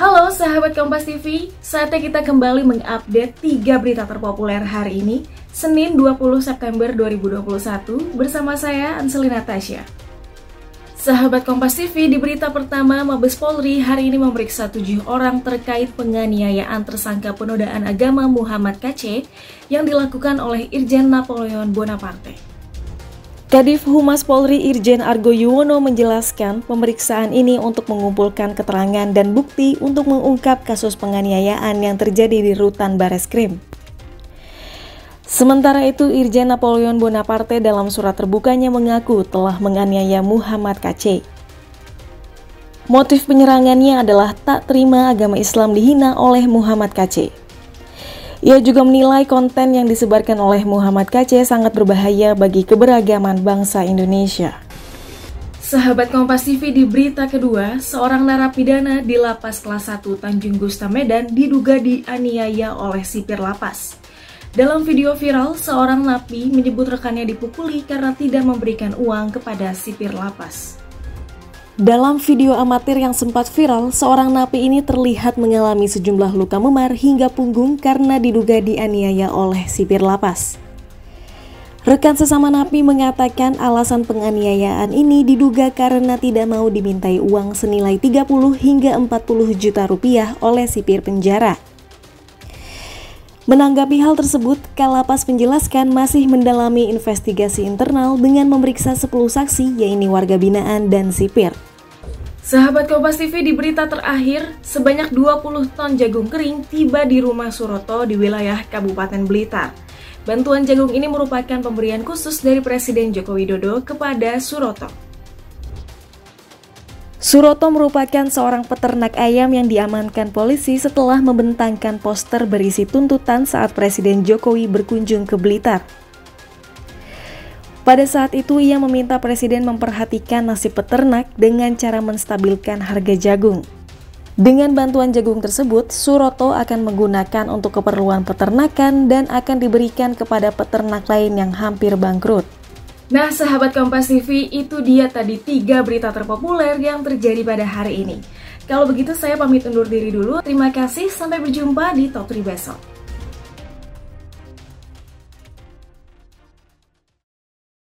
Halo sahabat Kompas TV, saatnya kita kembali mengupdate 3 berita terpopuler hari ini, Senin 20 September 2021, bersama saya Anselina Tasya. Sahabat Kompas TV, di berita pertama, Mabes Polri hari ini memeriksa tujuh orang terkait penganiayaan tersangka penodaan agama Muhammad KC yang dilakukan oleh Irjen Napoleon Bonaparte. Kadif Humas Polri Irjen Argo Yuwono menjelaskan pemeriksaan ini untuk mengumpulkan keterangan dan bukti untuk mengungkap kasus penganiayaan yang terjadi di rutan Bareskrim. Sementara itu, Irjen Napoleon Bonaparte dalam surat terbukanya mengaku telah menganiaya Muhammad KC. Motif penyerangannya adalah tak terima agama Islam dihina oleh Muhammad KC. Ia juga menilai konten yang disebarkan oleh Muhammad KC sangat berbahaya bagi keberagaman bangsa Indonesia. Sahabat Kompas TV di berita kedua, seorang narapidana di lapas kelas 1 Tanjung Gusta Medan diduga dianiaya oleh sipir lapas. Dalam video viral, seorang napi menyebut rekannya dipukuli karena tidak memberikan uang kepada sipir lapas. Dalam video amatir yang sempat viral, seorang napi ini terlihat mengalami sejumlah luka memar hingga punggung karena diduga dianiaya oleh sipir lapas. Rekan sesama napi mengatakan alasan penganiayaan ini diduga karena tidak mau dimintai uang senilai 30 hingga 40 juta rupiah oleh sipir penjara. Menanggapi hal tersebut, Kalapas menjelaskan masih mendalami investigasi internal dengan memeriksa 10 saksi yaitu warga binaan dan sipir. Sahabat Kompas TV di berita terakhir, sebanyak 20 ton jagung kering tiba di rumah Suroto di wilayah Kabupaten Blitar. Bantuan jagung ini merupakan pemberian khusus dari Presiden Joko Widodo kepada Suroto. Suroto merupakan seorang peternak ayam yang diamankan polisi setelah membentangkan poster berisi tuntutan saat Presiden Jokowi berkunjung ke Blitar. Pada saat itu ia meminta presiden memperhatikan nasib peternak dengan cara menstabilkan harga jagung. Dengan bantuan jagung tersebut, Suroto akan menggunakan untuk keperluan peternakan dan akan diberikan kepada peternak lain yang hampir bangkrut. Nah, sahabat Kompas TV, itu dia tadi tiga berita terpopuler yang terjadi pada hari ini. Kalau begitu, saya pamit undur diri dulu. Terima kasih, sampai berjumpa di Top 3 besok.